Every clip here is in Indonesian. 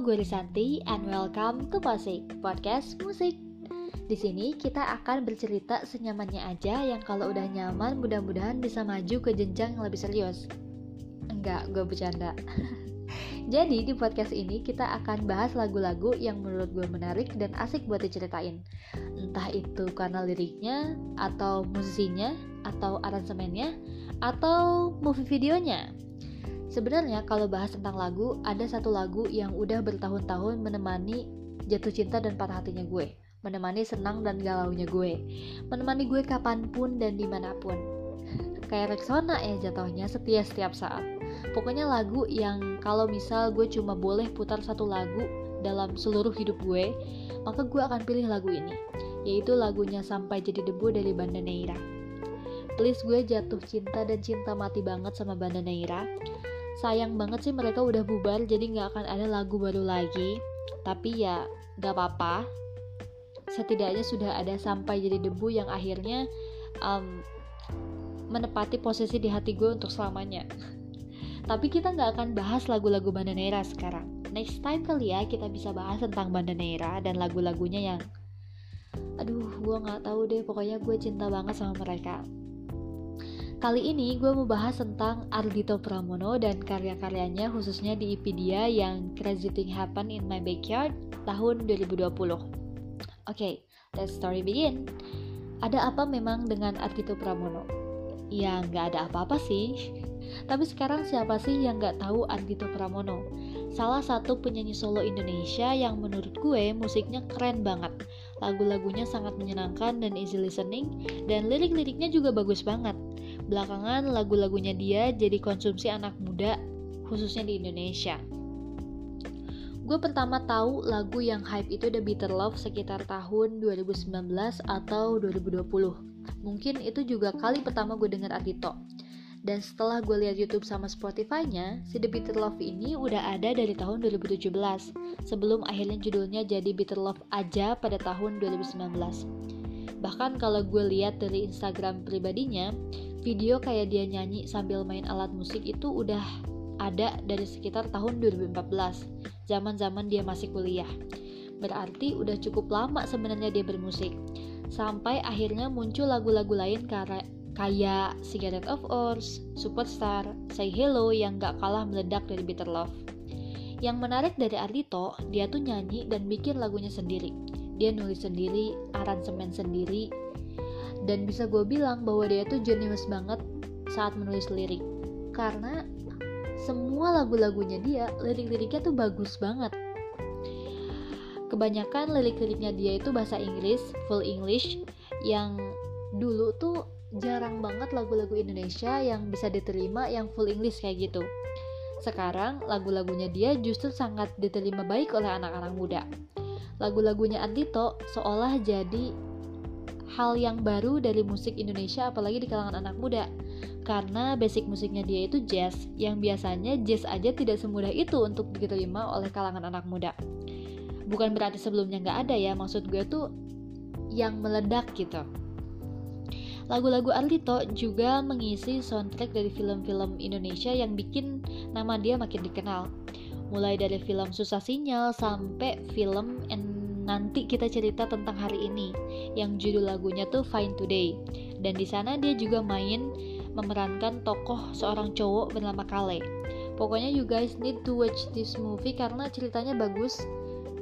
gue Risanti and welcome to Posik, podcast musik. Di sini kita akan bercerita senyamannya aja yang kalau udah nyaman mudah-mudahan bisa maju ke jenjang yang lebih serius. Enggak, gue bercanda. Jadi di podcast ini kita akan bahas lagu-lagu yang menurut gue menarik dan asik buat diceritain. Entah itu karena liriknya, atau musisinya, atau aransemennya, atau movie videonya. Sebenarnya kalau bahas tentang lagu, ada satu lagu yang udah bertahun-tahun menemani jatuh cinta dan patah hatinya gue. Menemani senang dan galaunya gue. Menemani gue kapan pun dan di mana pun. Kayak Rexona ya jatuhnya setia setiap saat. Pokoknya lagu yang kalau misal gue cuma boleh putar satu lagu dalam seluruh hidup gue, maka gue akan pilih lagu ini, yaitu lagunya Sampai Jadi Debu dari Banda Neira. Please gue jatuh cinta dan cinta mati banget sama Banda Neira sayang banget sih mereka udah bubar jadi nggak akan ada lagu baru lagi. Tapi ya nggak apa-apa. Setidaknya sudah ada sampai jadi debu yang akhirnya um, menepati posisi di hati gue untuk selamanya. Tapi kita nggak akan bahas lagu-lagu Bandanera sekarang. Next time kali ya kita bisa bahas tentang Bandanera dan lagu-lagunya yang aduh gue nggak tahu deh. Pokoknya gue cinta banget sama mereka Kali ini gue mau bahas tentang Ardito Pramono dan karya-karyanya khususnya di EP dia yang Crazy Thing Happen in My Backyard tahun 2020. Oke, okay, let's story begin. Ada apa memang dengan Ardito Pramono? Ya nggak ada apa-apa sih. Tapi sekarang siapa sih yang nggak tahu Ardito Pramono? Salah satu penyanyi solo Indonesia yang menurut gue musiknya keren banget. Lagu-lagunya sangat menyenangkan dan easy listening, dan lirik-liriknya juga bagus banget belakangan lagu-lagunya dia jadi konsumsi anak muda khususnya di Indonesia. Gue pertama tahu lagu yang hype itu The Bitter Love sekitar tahun 2019 atau 2020. Mungkin itu juga kali pertama gue denger Ardito. Dan setelah gue lihat YouTube sama Spotify-nya, si The Bitter Love ini udah ada dari tahun 2017, sebelum akhirnya judulnya jadi Bitter Love aja pada tahun 2019. Bahkan kalau gue lihat dari Instagram pribadinya, video kayak dia nyanyi sambil main alat musik itu udah ada dari sekitar tahun 2014, zaman-zaman dia masih kuliah. Berarti udah cukup lama sebenarnya dia bermusik. Sampai akhirnya muncul lagu-lagu lain kayak Cigarette of Ours, Superstar, Say Hello yang gak kalah meledak dari Bitter Love. Yang menarik dari Ardito, dia tuh nyanyi dan bikin lagunya sendiri. Dia nulis sendiri, aransemen sendiri, dan bisa gue bilang bahwa dia tuh jenius banget saat menulis lirik. Karena semua lagu-lagunya dia lirik-liriknya tuh bagus banget. Kebanyakan lirik-liriknya dia itu bahasa Inggris full English yang dulu tuh jarang banget lagu-lagu Indonesia yang bisa diterima yang full English kayak gitu. Sekarang lagu-lagunya dia justru sangat diterima baik oleh anak-anak muda. Lagu-lagunya Andito seolah jadi hal yang baru dari musik Indonesia apalagi di kalangan anak muda. Karena basic musiknya dia itu jazz yang biasanya jazz aja tidak semudah itu untuk diterima oleh kalangan anak muda. Bukan berarti sebelumnya nggak ada ya maksud gue tuh yang meledak gitu. Lagu-lagu Ardito juga mengisi soundtrack dari film-film Indonesia yang bikin nama dia makin dikenal. Mulai dari film Susah Sinyal sampai film nanti kita cerita tentang hari ini yang judul lagunya tuh Fine Today dan di sana dia juga main memerankan tokoh seorang cowok bernama Kale. Pokoknya you guys need to watch this movie karena ceritanya bagus.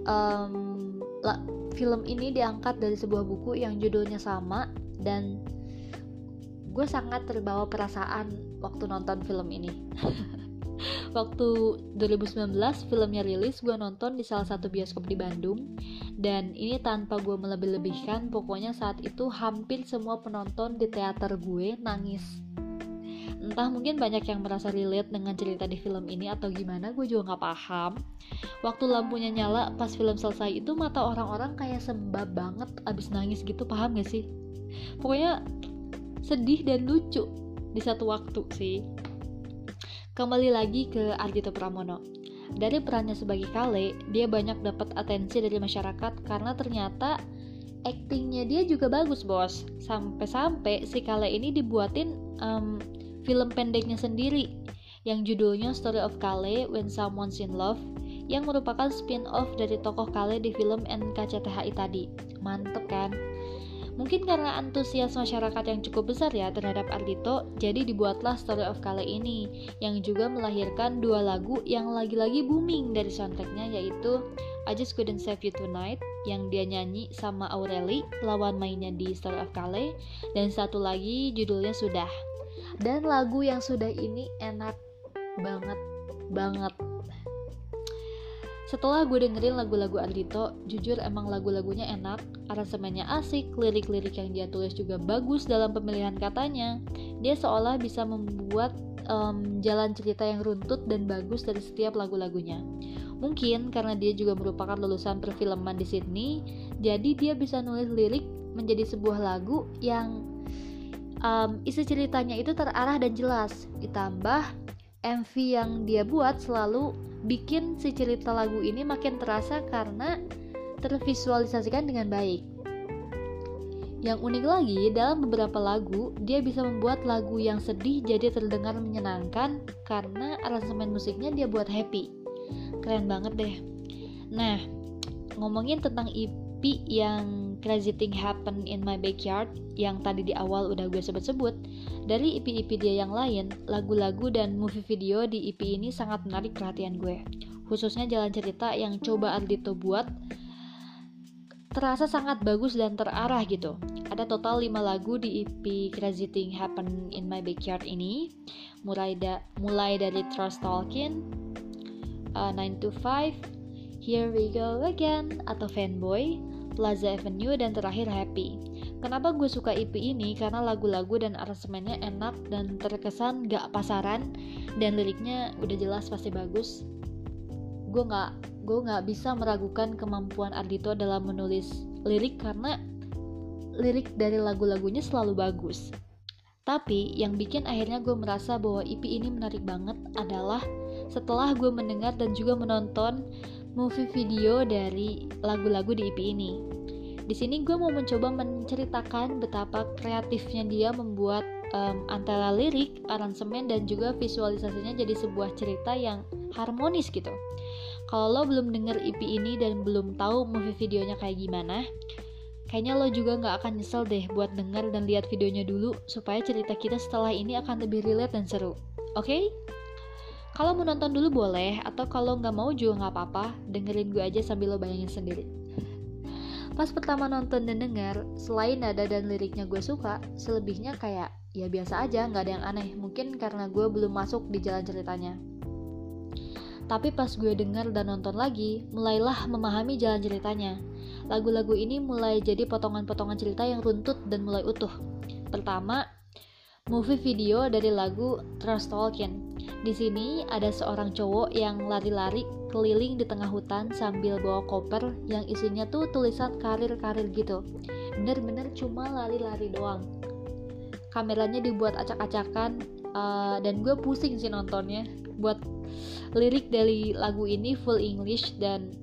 Um, la, film ini diangkat dari sebuah buku yang judulnya sama dan gue sangat terbawa perasaan waktu nonton film ini. waktu 2019 filmnya rilis gue nonton di salah satu bioskop di Bandung. Dan ini tanpa gue melebih-lebihkan pokoknya saat itu hampir semua penonton di teater gue nangis. Entah mungkin banyak yang merasa relate dengan cerita di film ini atau gimana gue juga nggak paham. Waktu lampunya nyala pas film selesai itu mata orang-orang kayak sembab banget abis nangis gitu paham gak sih? Pokoknya sedih dan lucu di satu waktu sih Kembali lagi ke Ardito Pramono. Dari perannya sebagai Kale, dia banyak dapat atensi dari masyarakat karena ternyata aktingnya dia juga bagus bos. Sampai-sampai si Kale ini dibuatin um, film pendeknya sendiri yang judulnya Story of Kale When Someone's in Love yang merupakan spin-off dari tokoh Kale di film NKCTHI tadi. Mantep kan? Mungkin karena antusias masyarakat yang cukup besar ya terhadap Ardito, jadi dibuatlah Story of Kale ini, yang juga melahirkan dua lagu yang lagi-lagi booming dari soundtracknya yaitu I Just Couldn't Save You Tonight yang dia nyanyi sama Aureli, lawan mainnya di Story of Kale, dan satu lagi judulnya Sudah. Dan lagu yang sudah ini enak banget banget setelah gue dengerin lagu-lagu Ardito, jujur emang lagu-lagunya enak, aransemennya asik, lirik-lirik yang dia tulis juga bagus dalam pemilihan katanya. Dia seolah bisa membuat um, jalan cerita yang runtut dan bagus dari setiap lagu-lagunya. Mungkin karena dia juga merupakan lulusan perfilman di Sydney, jadi dia bisa nulis lirik menjadi sebuah lagu yang um, isi ceritanya itu terarah dan jelas. Ditambah MV yang dia buat selalu bikin si cerita lagu ini makin terasa karena tervisualisasikan dengan baik. Yang unik lagi, dalam beberapa lagu, dia bisa membuat lagu yang sedih jadi terdengar menyenangkan karena aransemen musiknya dia buat happy. Keren banget deh. Nah, ngomongin tentang EP yang Crazy Thing Happen in My Backyard yang tadi di awal udah gue sebut-sebut, dari EP-EP dia yang lain, lagu-lagu dan movie video di EP ini sangat menarik perhatian gue. Khususnya jalan cerita yang coba Ardito buat terasa sangat bagus dan terarah gitu. Ada total 5 lagu di EP Crazy Thing Happen in My Backyard ini, mulai da mulai dari Trust Talking, uh, 9 to 5, Here We Go Again atau Fanboy, Plaza Avenue dan terakhir Happy. Kenapa gue suka EP ini? Karena lagu-lagu dan aransemennya enak dan terkesan gak pasaran dan liriknya udah jelas pasti bagus. Gue gak gue nggak bisa meragukan kemampuan Ardito dalam menulis lirik karena lirik dari lagu-lagunya selalu bagus. Tapi yang bikin akhirnya gue merasa bahwa EP ini menarik banget adalah setelah gue mendengar dan juga menonton movie video dari lagu-lagu di EP ini. Di sini gue mau mencoba menceritakan betapa kreatifnya dia membuat um, antara lirik, aransemen dan juga visualisasinya jadi sebuah cerita yang harmonis gitu. Kalau lo belum denger EP ini dan belum tahu movie videonya kayak gimana, kayaknya lo juga nggak akan nyesel deh buat denger dan lihat videonya dulu supaya cerita kita setelah ini akan lebih relate dan seru. Oke? Okay? Kalau mau nonton dulu boleh, atau kalau nggak mau juga nggak apa-apa, dengerin gue aja sambil lo bayangin sendiri. Pas pertama nonton dan denger, selain nada dan liriknya gue suka, selebihnya kayak ya biasa aja, nggak ada yang aneh. Mungkin karena gue belum masuk di jalan ceritanya. Tapi pas gue denger dan nonton lagi, mulailah memahami jalan ceritanya. Lagu-lagu ini mulai jadi potongan-potongan cerita yang runtut dan mulai utuh. Pertama, movie video dari lagu Trust Talking. Di sini ada seorang cowok yang lari-lari keliling di tengah hutan sambil bawa koper yang isinya tuh tulisan karir-karir gitu. Bener-bener cuma lari-lari doang. Kameranya dibuat acak-acakan uh, dan gue pusing sih nontonnya. Buat lirik dari lagu ini full English dan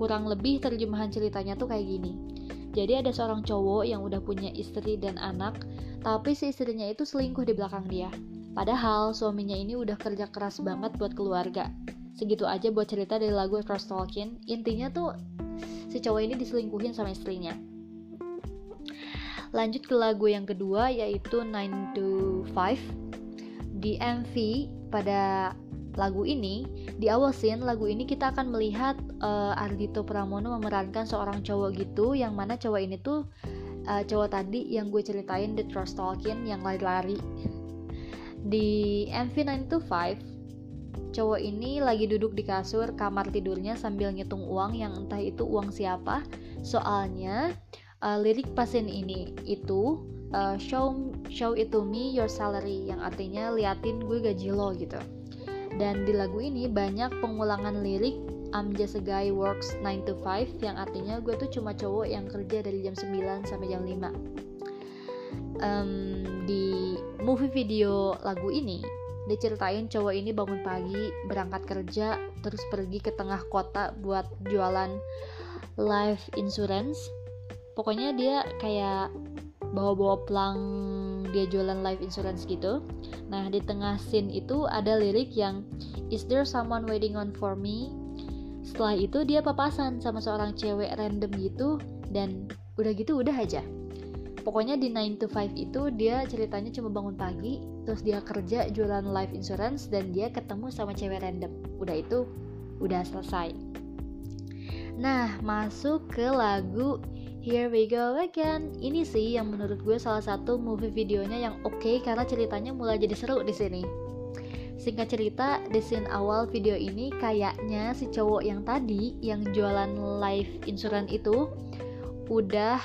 kurang lebih terjemahan ceritanya tuh kayak gini. Jadi ada seorang cowok yang udah punya istri dan anak, tapi si istrinya itu selingkuh di belakang dia. Padahal suaminya ini udah kerja keras banget buat keluarga. Segitu aja buat cerita dari lagu Cross Talking. Intinya tuh si cowok ini diselingkuhin sama istrinya. Lanjut ke lagu yang kedua yaitu 9 to 5 di MV pada lagu ini di awal scene lagu ini kita akan melihat uh, Ardito Pramono memerankan seorang cowok gitu yang mana cowok ini tuh uh, cowok tadi yang gue ceritain The Trust Talking yang lari-lari di MV 9 to 5 Cowok ini lagi duduk di kasur kamar tidurnya sambil ngitung uang yang entah itu uang siapa. Soalnya uh, lirik pasien ini itu uh, show show it to me your salary yang artinya liatin gue gaji lo gitu. Dan di lagu ini banyak pengulangan lirik I'm just a guy works 9 to 5 yang artinya gue tuh cuma cowok yang kerja dari jam 9 sampai jam 5. Um, di movie video lagu ini diceritain cowok ini bangun pagi berangkat kerja terus pergi ke tengah kota buat jualan life insurance pokoknya dia kayak bawa-bawa pelang dia jualan life insurance gitu. Nah di tengah scene itu ada lirik yang is there someone waiting on for me? Setelah itu dia papasan sama seorang cewek random gitu dan udah gitu udah aja. Pokoknya di 9 to 5 itu dia ceritanya cuma bangun pagi terus dia kerja jualan life insurance dan dia ketemu sama cewek random. Udah itu udah selesai. Nah masuk ke lagu Here We Go Again. Ini sih yang menurut gue salah satu movie videonya yang oke okay karena ceritanya mulai jadi seru di sini. Singkat cerita, di scene awal video ini kayaknya si cowok yang tadi yang jualan life insurance itu udah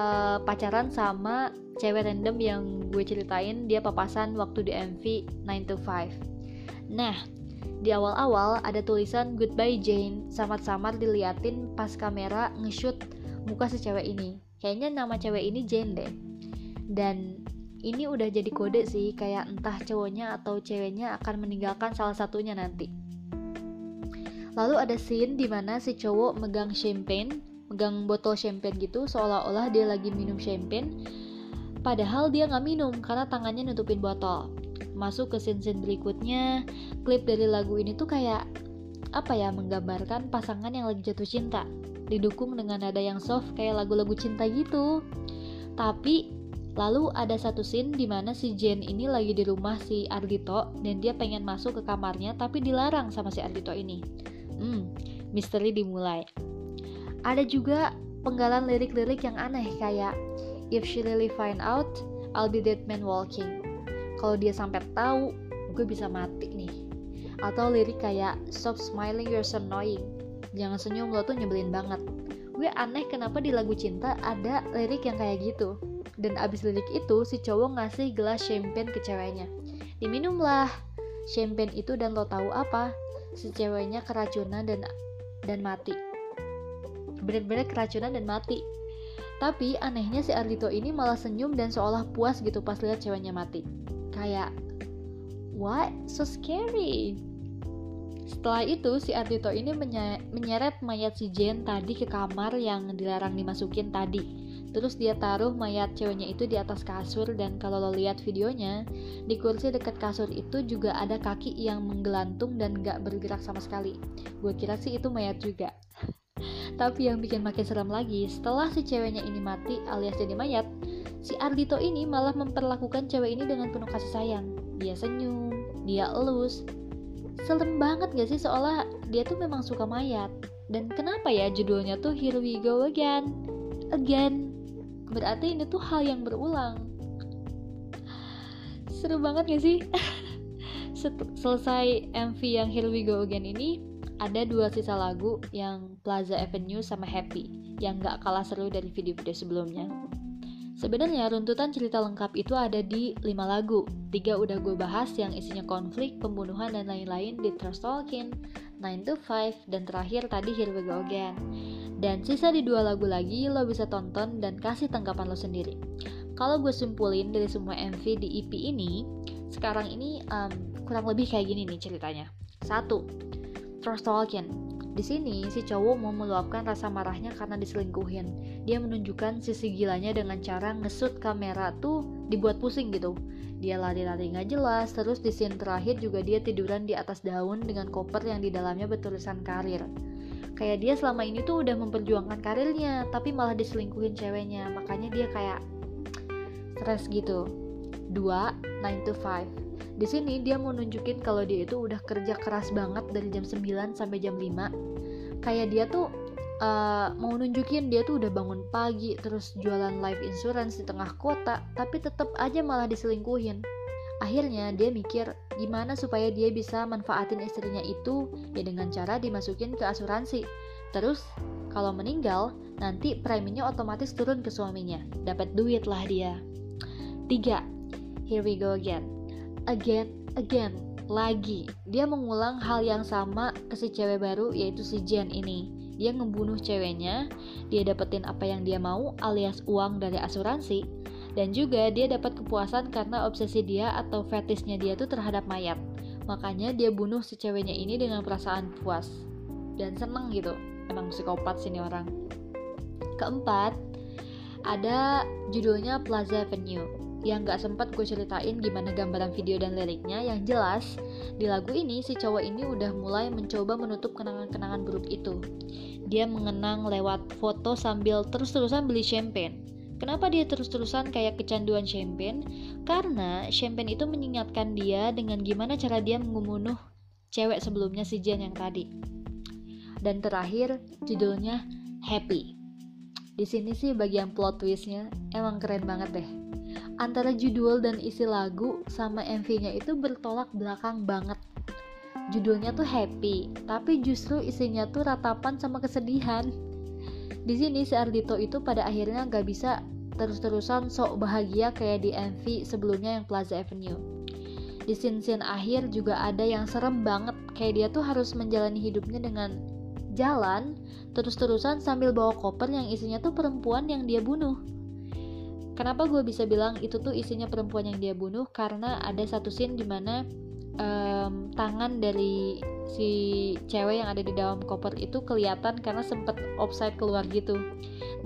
uh, pacaran sama cewek random yang gue ceritain dia papasan waktu di MV 9 to 5 nah di awal-awal ada tulisan goodbye Jane. Samar-samar diliatin pas kamera nge-shoot muka si cewek ini. Kayaknya nama cewek ini Jane deh. Dan ini udah jadi kode sih kayak entah cowoknya atau ceweknya akan meninggalkan salah satunya nanti. Lalu ada scene di mana si cowok megang champagne megang botol champagne gitu seolah-olah dia lagi minum champagne padahal dia nggak minum karena tangannya nutupin botol. Masuk ke scene-scene berikutnya klip dari lagu ini tuh kayak apa ya menggambarkan pasangan yang lagi jatuh cinta didukung dengan nada yang soft kayak lagu-lagu cinta gitu tapi lalu ada satu scene di mana si Jen ini lagi di rumah si Ardito dan dia pengen masuk ke kamarnya tapi dilarang sama si Ardito ini hmm misteri dimulai ada juga penggalan lirik-lirik yang aneh kayak If she really find out, I'll be dead man walking. Kalau dia sampai tahu, gue bisa mati nih. Atau lirik kayak Stop smiling, you're so annoying. Jangan senyum, lo tuh nyebelin banget. Gue aneh kenapa di lagu cinta ada lirik yang kayak gitu. Dan abis lirik itu, si cowok ngasih gelas champagne ke ceweknya. Diminumlah champagne itu dan lo tahu apa? Si ceweknya keracunan dan dan mati benar-benar keracunan dan mati. Tapi anehnya si Ardito ini malah senyum dan seolah puas gitu pas lihat ceweknya mati. Kayak, what? So scary. Setelah itu, si Ardito ini menye menyeret mayat si Jen tadi ke kamar yang dilarang dimasukin tadi. Terus dia taruh mayat ceweknya itu di atas kasur dan kalau lo lihat videonya, di kursi dekat kasur itu juga ada kaki yang menggelantung dan gak bergerak sama sekali. Gue kira sih itu mayat juga. Tapi yang bikin makin serem lagi, setelah si ceweknya ini mati alias jadi mayat, si Ardito ini malah memperlakukan cewek ini dengan penuh kasih sayang. Dia senyum, dia elus. Serem banget gak sih seolah dia tuh memang suka mayat. Dan kenapa ya judulnya tuh Here We Go Again? Again. Berarti ini tuh hal yang berulang. Seru banget gak sih? Selesai MV yang Here We Go Again ini, ada dua sisa lagu yang Plaza Avenue sama Happy yang gak kalah seru dari video-video sebelumnya. Sebenarnya runtutan cerita lengkap itu ada di 5 lagu. Tiga udah gue bahas yang isinya konflik, pembunuhan, dan lain-lain di Trust Talking, 9 to 5, dan terakhir tadi Here We Go Again. Dan sisa di dua lagu lagi lo bisa tonton dan kasih tanggapan lo sendiri. Kalau gue simpulin dari semua MV di EP ini, sekarang ini um, kurang lebih kayak gini nih ceritanya. Satu, Trust Talking. Di sini, si cowok mau meluapkan rasa marahnya karena diselingkuhin. Dia menunjukkan sisi gilanya dengan cara ngesut kamera tuh dibuat pusing gitu. Dia lari-lari nggak jelas, terus di scene terakhir juga dia tiduran di atas daun dengan koper yang di dalamnya bertulisan karir. Kayak dia selama ini tuh udah memperjuangkan karirnya, tapi malah diselingkuhin ceweknya, makanya dia kayak stres gitu. 2. 9 to 5 di sini dia mau nunjukin kalau dia itu udah kerja keras banget dari jam 9 sampai jam 5. Kayak dia tuh uh, mau nunjukin dia tuh udah bangun pagi terus jualan life insurance di tengah kota, tapi tetap aja malah diselingkuhin. Akhirnya dia mikir gimana supaya dia bisa manfaatin istrinya itu ya dengan cara dimasukin ke asuransi. Terus kalau meninggal nanti preminya otomatis turun ke suaminya. Dapat duit lah dia. 3. Here we go again again, again, lagi. Dia mengulang hal yang sama ke si cewek baru yaitu si Jen ini. Dia ngebunuh ceweknya, dia dapetin apa yang dia mau alias uang dari asuransi, dan juga dia dapat kepuasan karena obsesi dia atau fetisnya dia tuh terhadap mayat. Makanya dia bunuh si ceweknya ini dengan perasaan puas dan seneng gitu. Emang psikopat sini orang. Keempat, ada judulnya Plaza Avenue. Yang gak sempat gue ceritain gimana gambaran video dan liriknya yang jelas di lagu ini si cowok ini udah mulai mencoba menutup kenangan-kenangan buruk itu dia mengenang lewat foto sambil terus-terusan beli champagne Kenapa dia terus-terusan kayak kecanduan champagne? Karena champagne itu mengingatkan dia dengan gimana cara dia membunuh cewek sebelumnya si Jen yang tadi. Dan terakhir, judulnya Happy. Di sini sih bagian plot twistnya emang keren banget deh. Antara judul dan isi lagu sama MV-nya itu bertolak belakang banget. Judulnya tuh happy, tapi justru isinya tuh ratapan sama kesedihan. Di sini si Ardito itu pada akhirnya gak bisa terus-terusan sok bahagia kayak di MV sebelumnya yang Plaza Avenue. Di scene-scene akhir juga ada yang serem banget, kayak dia tuh harus menjalani hidupnya dengan jalan terus-terusan sambil bawa koper yang isinya tuh perempuan yang dia bunuh. Kenapa gue bisa bilang itu tuh isinya perempuan yang dia bunuh? Karena ada satu scene di mana um, tangan dari si cewek yang ada di dalam koper itu kelihatan karena sempet offside keluar gitu.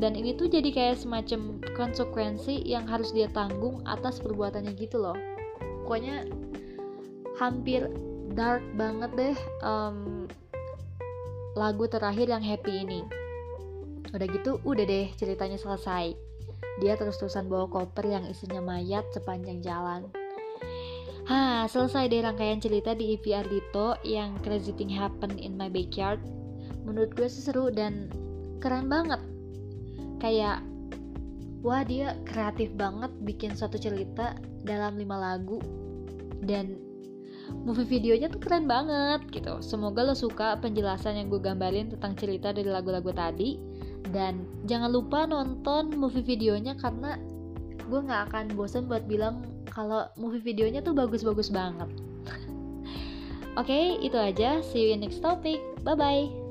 Dan ini tuh jadi kayak semacam konsekuensi yang harus dia tanggung atas perbuatannya gitu loh. Pokoknya hampir dark banget deh um, lagu terakhir yang happy ini. Udah gitu, udah deh ceritanya selesai. Dia terus-terusan bawa koper yang isinya mayat sepanjang jalan. Hah, selesai deh rangkaian cerita di EVR Dito yang Crazy Thing Happen in My Backyard. Menurut gue sih seru dan keren banget. Kayak, wah dia kreatif banget bikin suatu cerita dalam lima lagu dan movie videonya tuh keren banget gitu semoga lo suka penjelasan yang gue gambarin tentang cerita dari lagu-lagu tadi dan jangan lupa nonton movie videonya karena gue nggak akan bosan buat bilang kalau movie videonya tuh bagus-bagus banget. Oke okay, itu aja. See you in next topic. Bye bye